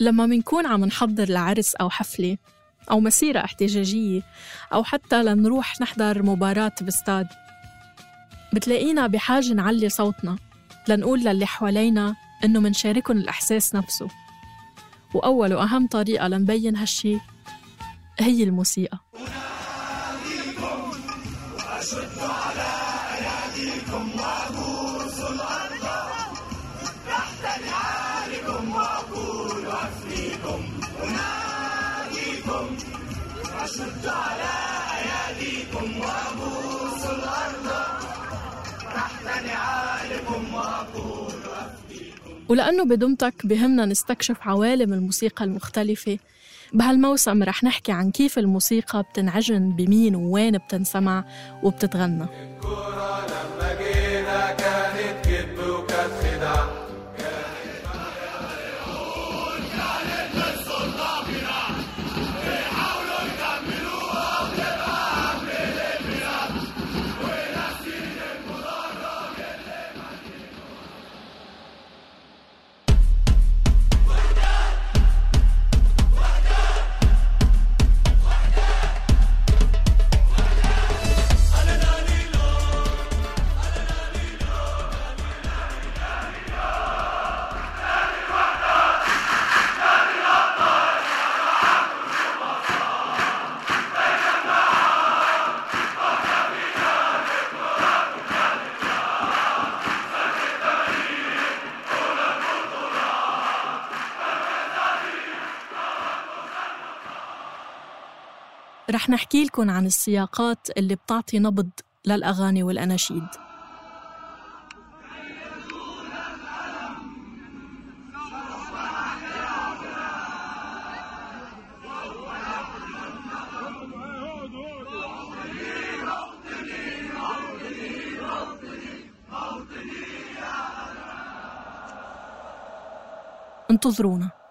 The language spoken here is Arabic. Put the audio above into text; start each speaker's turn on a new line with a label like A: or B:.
A: لما منكون عم نحضر لعرس أو حفلة أو مسيرة احتجاجية أو حتى لنروح نحضر مباراة باستاد بتلاقينا بحاجة نعلي صوتنا لنقول للي حوالينا إنه منشاركن الإحساس نفسه. وأول وأهم طريقة لنبين هالشي هي الموسيقى. على أياديكم الأرض على أياديكم وأبوس الأرض تحت نعالكم وأقول ولأنه بدمتك بهمنا نستكشف عوالم الموسيقى المختلفة. بهالموسم رح نحكي عن كيف الموسيقى بتنعجن بمين ووين بتنسمع وبتتغنى. رح نحكي لكم عن السياقات اللي بتعطي نبض للأغاني والأناشيد. انتظرونا.